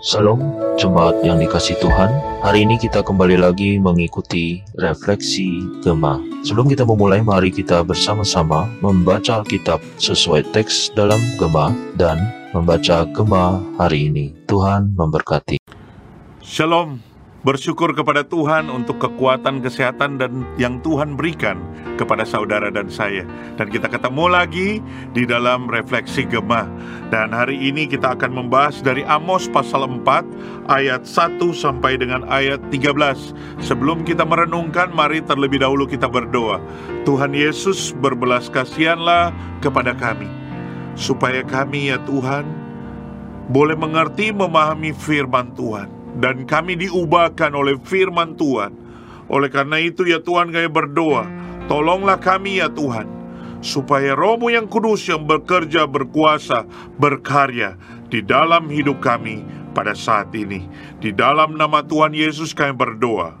Salam, jemaat yang dikasih Tuhan. Hari ini kita kembali lagi mengikuti refleksi Gema. Sebelum kita memulai, mari kita bersama-sama membaca Alkitab sesuai teks dalam Gema dan membaca Gema hari ini. Tuhan memberkati. Shalom, bersyukur kepada Tuhan untuk kekuatan kesehatan dan yang Tuhan berikan kepada saudara dan saya. Dan kita ketemu lagi di dalam refleksi Gema. Dan hari ini kita akan membahas dari Amos pasal 4 ayat 1 sampai dengan ayat 13. Sebelum kita merenungkan, mari terlebih dahulu kita berdoa. Tuhan Yesus berbelas kasihanlah kepada kami. Supaya kami ya Tuhan boleh mengerti memahami firman Tuhan dan kami diubahkan oleh firman Tuhan. Oleh karena itu ya Tuhan kami berdoa, tolonglah kami ya Tuhan, supaya rohmu yang kudus yang bekerja, berkuasa, berkarya di dalam hidup kami pada saat ini. Di dalam nama Tuhan Yesus kami berdoa.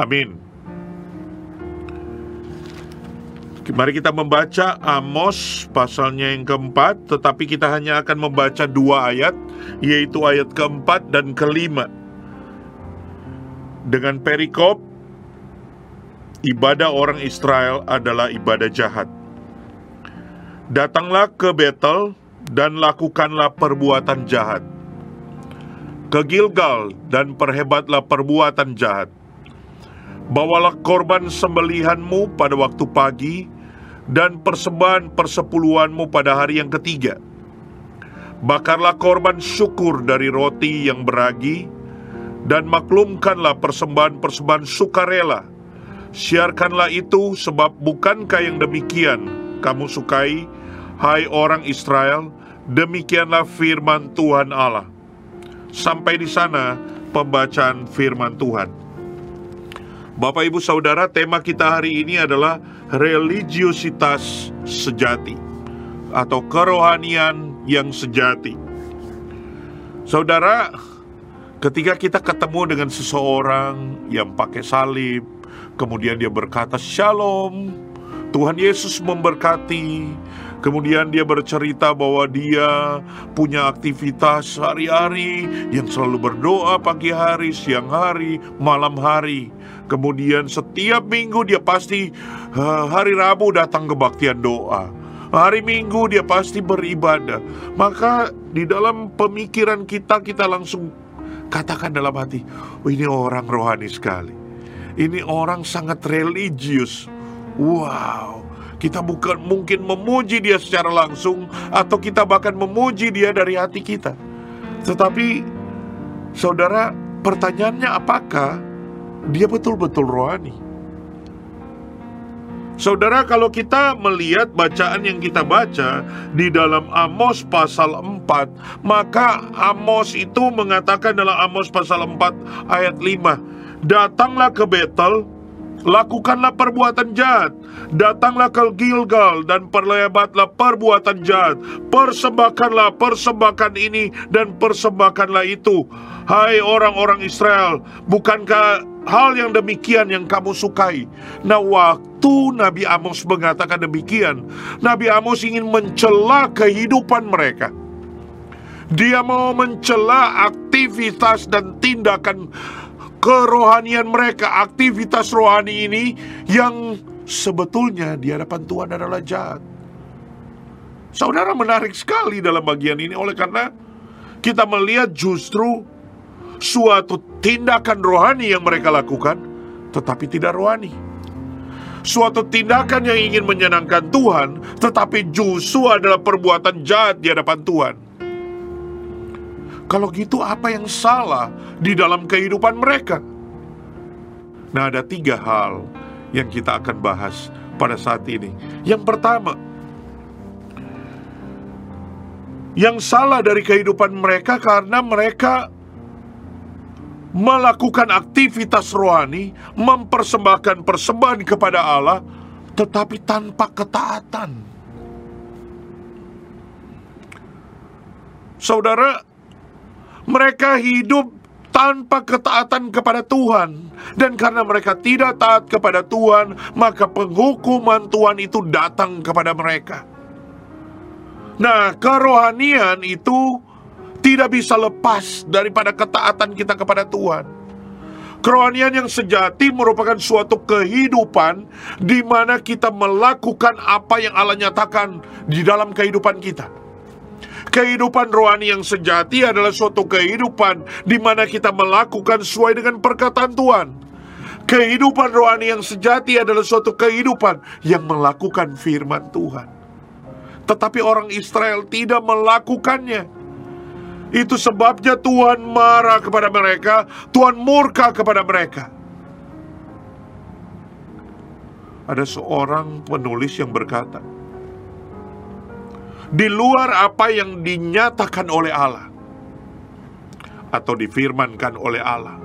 Amin. Mari kita membaca Amos pasalnya yang keempat, tetapi kita hanya akan membaca dua ayat, yaitu ayat keempat dan kelima. Dengan perikop, ibadah orang Israel adalah ibadah jahat. Datanglah ke Betel dan lakukanlah perbuatan jahat. Ke Gilgal dan perhebatlah perbuatan jahat. Bawalah korban sembelihanmu pada waktu pagi, dan persembahan persepuluhanmu pada hari yang ketiga. Bakarlah korban syukur dari roti yang beragi, dan maklumkanlah persembahan-persembahan sukarela. Siarkanlah itu, sebab bukankah yang demikian kamu sukai, hai orang Israel, demikianlah firman Tuhan Allah. Sampai di sana pembacaan firman Tuhan. Bapak, ibu, saudara, tema kita hari ini adalah religiositas sejati atau kerohanian yang sejati. Saudara, ketika kita ketemu dengan seseorang yang pakai salib, kemudian dia berkata "Shalom", Tuhan Yesus memberkati. Kemudian dia bercerita bahwa dia punya aktivitas hari-hari yang selalu berdoa pagi hari, siang hari, malam hari. Kemudian setiap minggu dia pasti hari Rabu datang kebaktian doa. Hari Minggu dia pasti beribadah. Maka di dalam pemikiran kita kita langsung katakan dalam hati, oh, ini orang rohani sekali. Ini orang sangat religius. Wow, kita bukan mungkin memuji dia secara langsung atau kita bahkan memuji dia dari hati kita. Tetapi saudara, pertanyaannya apakah dia betul-betul rohani? Saudara, kalau kita melihat bacaan yang kita baca di dalam Amos pasal 4, maka Amos itu mengatakan dalam Amos pasal 4 ayat 5, "Datanglah ke Betel, lakukanlah perbuatan jahat. Datanglah ke Gilgal dan perlebatlah perbuatan jahat. Persembahkanlah persembahan ini dan persembahkanlah itu. Hai orang-orang Israel, bukankah hal yang demikian yang kamu sukai? Nah, waktu Nabi Amos mengatakan demikian, Nabi Amos ingin mencela kehidupan mereka. Dia mau mencela aktivitas dan tindakan kerohanian mereka, aktivitas rohani ini yang sebetulnya di hadapan Tuhan adalah jahat. Saudara menarik sekali dalam bagian ini oleh karena kita melihat justru suatu tindakan rohani yang mereka lakukan tetapi tidak rohani. Suatu tindakan yang ingin menyenangkan Tuhan tetapi justru adalah perbuatan jahat di hadapan Tuhan. Kalau gitu apa yang salah di dalam kehidupan mereka? Nah ada tiga hal yang kita akan bahas pada saat ini. Yang pertama, yang salah dari kehidupan mereka karena mereka melakukan aktivitas rohani, mempersembahkan persembahan kepada Allah, tetapi tanpa ketaatan. Saudara, mereka hidup tanpa ketaatan kepada Tuhan, dan karena mereka tidak taat kepada Tuhan, maka penghukuman Tuhan itu datang kepada mereka. Nah, kerohanian itu tidak bisa lepas daripada ketaatan kita kepada Tuhan. Kerohanian yang sejati merupakan suatu kehidupan di mana kita melakukan apa yang Allah nyatakan di dalam kehidupan kita. Kehidupan rohani yang sejati adalah suatu kehidupan di mana kita melakukan sesuai dengan perkataan Tuhan. Kehidupan rohani yang sejati adalah suatu kehidupan yang melakukan firman Tuhan. Tetapi orang Israel tidak melakukannya. Itu sebabnya Tuhan marah kepada mereka, Tuhan murka kepada mereka. Ada seorang penulis yang berkata, di luar apa yang dinyatakan oleh Allah atau difirmankan oleh Allah,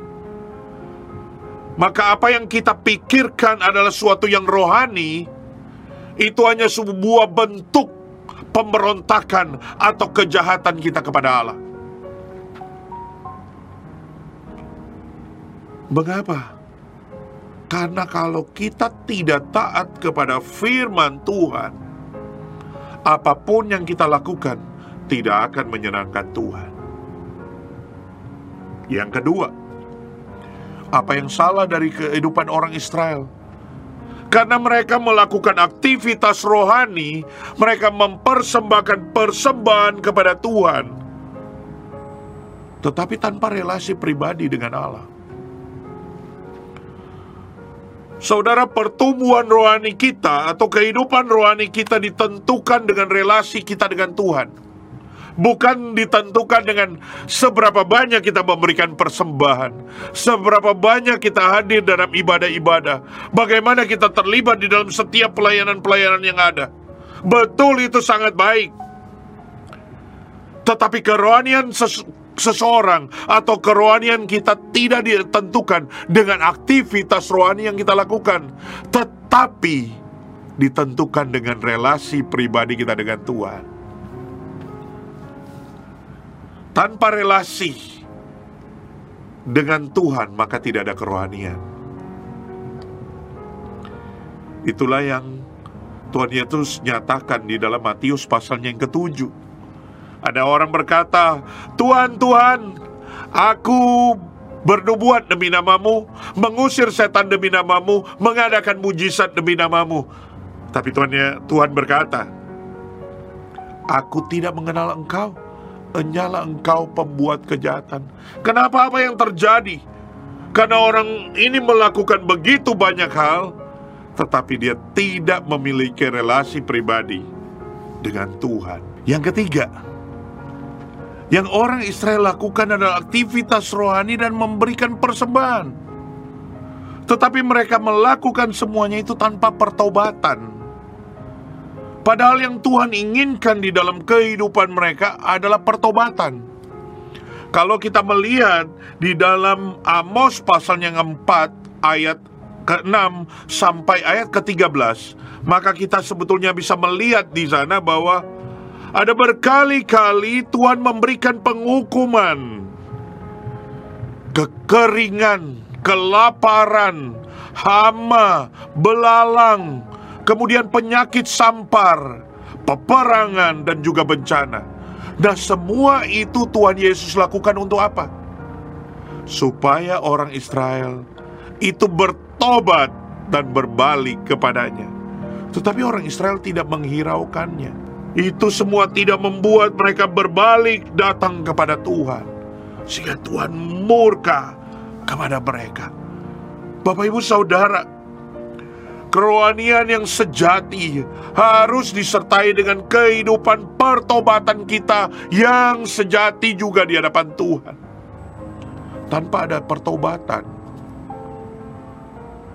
maka apa yang kita pikirkan adalah suatu yang rohani, itu hanya sebuah bentuk pemberontakan atau kejahatan kita kepada Allah. Mengapa? Karena kalau kita tidak taat kepada firman Tuhan, apa pun yang kita lakukan tidak akan menyenangkan Tuhan. Yang kedua, apa yang salah dari kehidupan orang Israel? Karena mereka melakukan aktivitas rohani, mereka mempersembahkan persembahan kepada Tuhan, tetapi tanpa relasi pribadi dengan Allah. Saudara, pertumbuhan rohani kita atau kehidupan rohani kita ditentukan dengan relasi kita dengan Tuhan. Bukan ditentukan dengan seberapa banyak kita memberikan persembahan, seberapa banyak kita hadir dalam ibadah-ibadah, bagaimana kita terlibat di dalam setiap pelayanan-pelayanan yang ada. Betul itu sangat baik. Tetapi kerohanian seseorang atau kerohanian kita tidak ditentukan dengan aktivitas rohani yang kita lakukan, tetapi ditentukan dengan relasi pribadi kita dengan Tuhan. Tanpa relasi dengan Tuhan, maka tidak ada kerohanian. Itulah yang Tuhan Yesus nyatakan di dalam Matius pasalnya yang ketujuh ada orang berkata, Tuhan, Tuhan, aku bernubuat demi namamu, mengusir setan demi namamu, mengadakan mujizat demi namamu. Tapi Tuhan, ya, Tuhan berkata, Aku tidak mengenal engkau, Enyalah engkau pembuat kejahatan. Kenapa apa yang terjadi? Karena orang ini melakukan begitu banyak hal, tetapi dia tidak memiliki relasi pribadi dengan Tuhan. Yang ketiga, yang orang Israel lakukan adalah aktivitas rohani dan memberikan persembahan. Tetapi mereka melakukan semuanya itu tanpa pertobatan. Padahal yang Tuhan inginkan di dalam kehidupan mereka adalah pertobatan. Kalau kita melihat di dalam Amos pasal yang keempat ayat ke-6 sampai ayat ke-13, maka kita sebetulnya bisa melihat di sana bahwa ada berkali-kali Tuhan memberikan penghukuman, kekeringan, kelaparan, hama, belalang, kemudian penyakit sampar, peperangan, dan juga bencana. Nah, semua itu Tuhan Yesus lakukan untuk apa? Supaya orang Israel itu bertobat dan berbalik kepadanya. Tetapi orang Israel tidak menghiraukannya. Itu semua tidak membuat mereka berbalik datang kepada Tuhan. Sehingga Tuhan murka kepada mereka. Bapak ibu saudara, kerohanian yang sejati harus disertai dengan kehidupan pertobatan kita yang sejati juga di hadapan Tuhan. Tanpa ada pertobatan,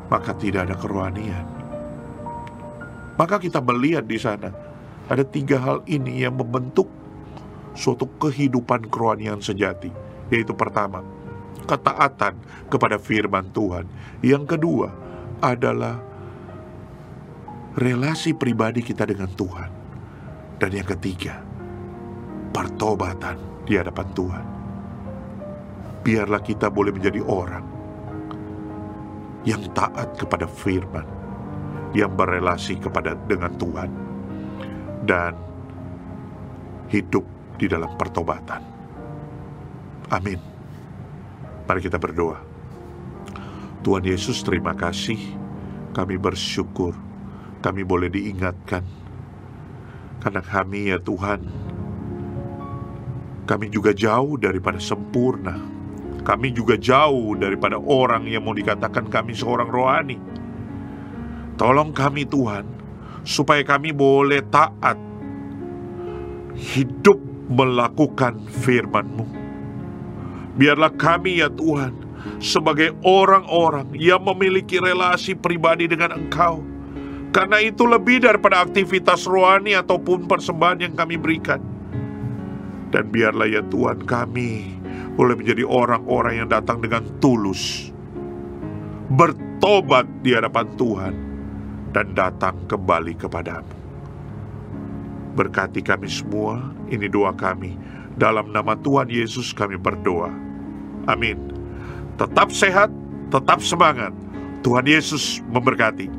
maka tidak ada kerohanian. Maka kita melihat di sana ada tiga hal ini yang membentuk suatu kehidupan kerohanian sejati. Yaitu pertama, ketaatan kepada firman Tuhan. Yang kedua adalah relasi pribadi kita dengan Tuhan. Dan yang ketiga, pertobatan di hadapan Tuhan. Biarlah kita boleh menjadi orang yang taat kepada firman, yang berelasi kepada dengan Tuhan dan hidup di dalam pertobatan. Amin. Mari kita berdoa. Tuhan Yesus, terima kasih. Kami bersyukur, kami boleh diingatkan, karena kami, ya Tuhan, kami juga jauh daripada sempurna. Kami juga jauh daripada orang yang mau dikatakan kami seorang rohani. Tolong kami, Tuhan, supaya kami boleh taat, hidup melakukan firman-Mu. Biarlah kami, ya Tuhan, sebagai orang-orang yang memiliki relasi pribadi dengan Engkau. Karena itu lebih daripada aktivitas rohani ataupun persembahan yang kami berikan. Dan biarlah ya Tuhan kami boleh menjadi orang-orang yang datang dengan tulus. Bertobat di hadapan Tuhan dan datang kembali kepadamu. Berkati kami semua, ini doa kami. Dalam nama Tuhan Yesus kami berdoa. Amin. Tetap sehat, tetap semangat. Tuhan Yesus memberkati.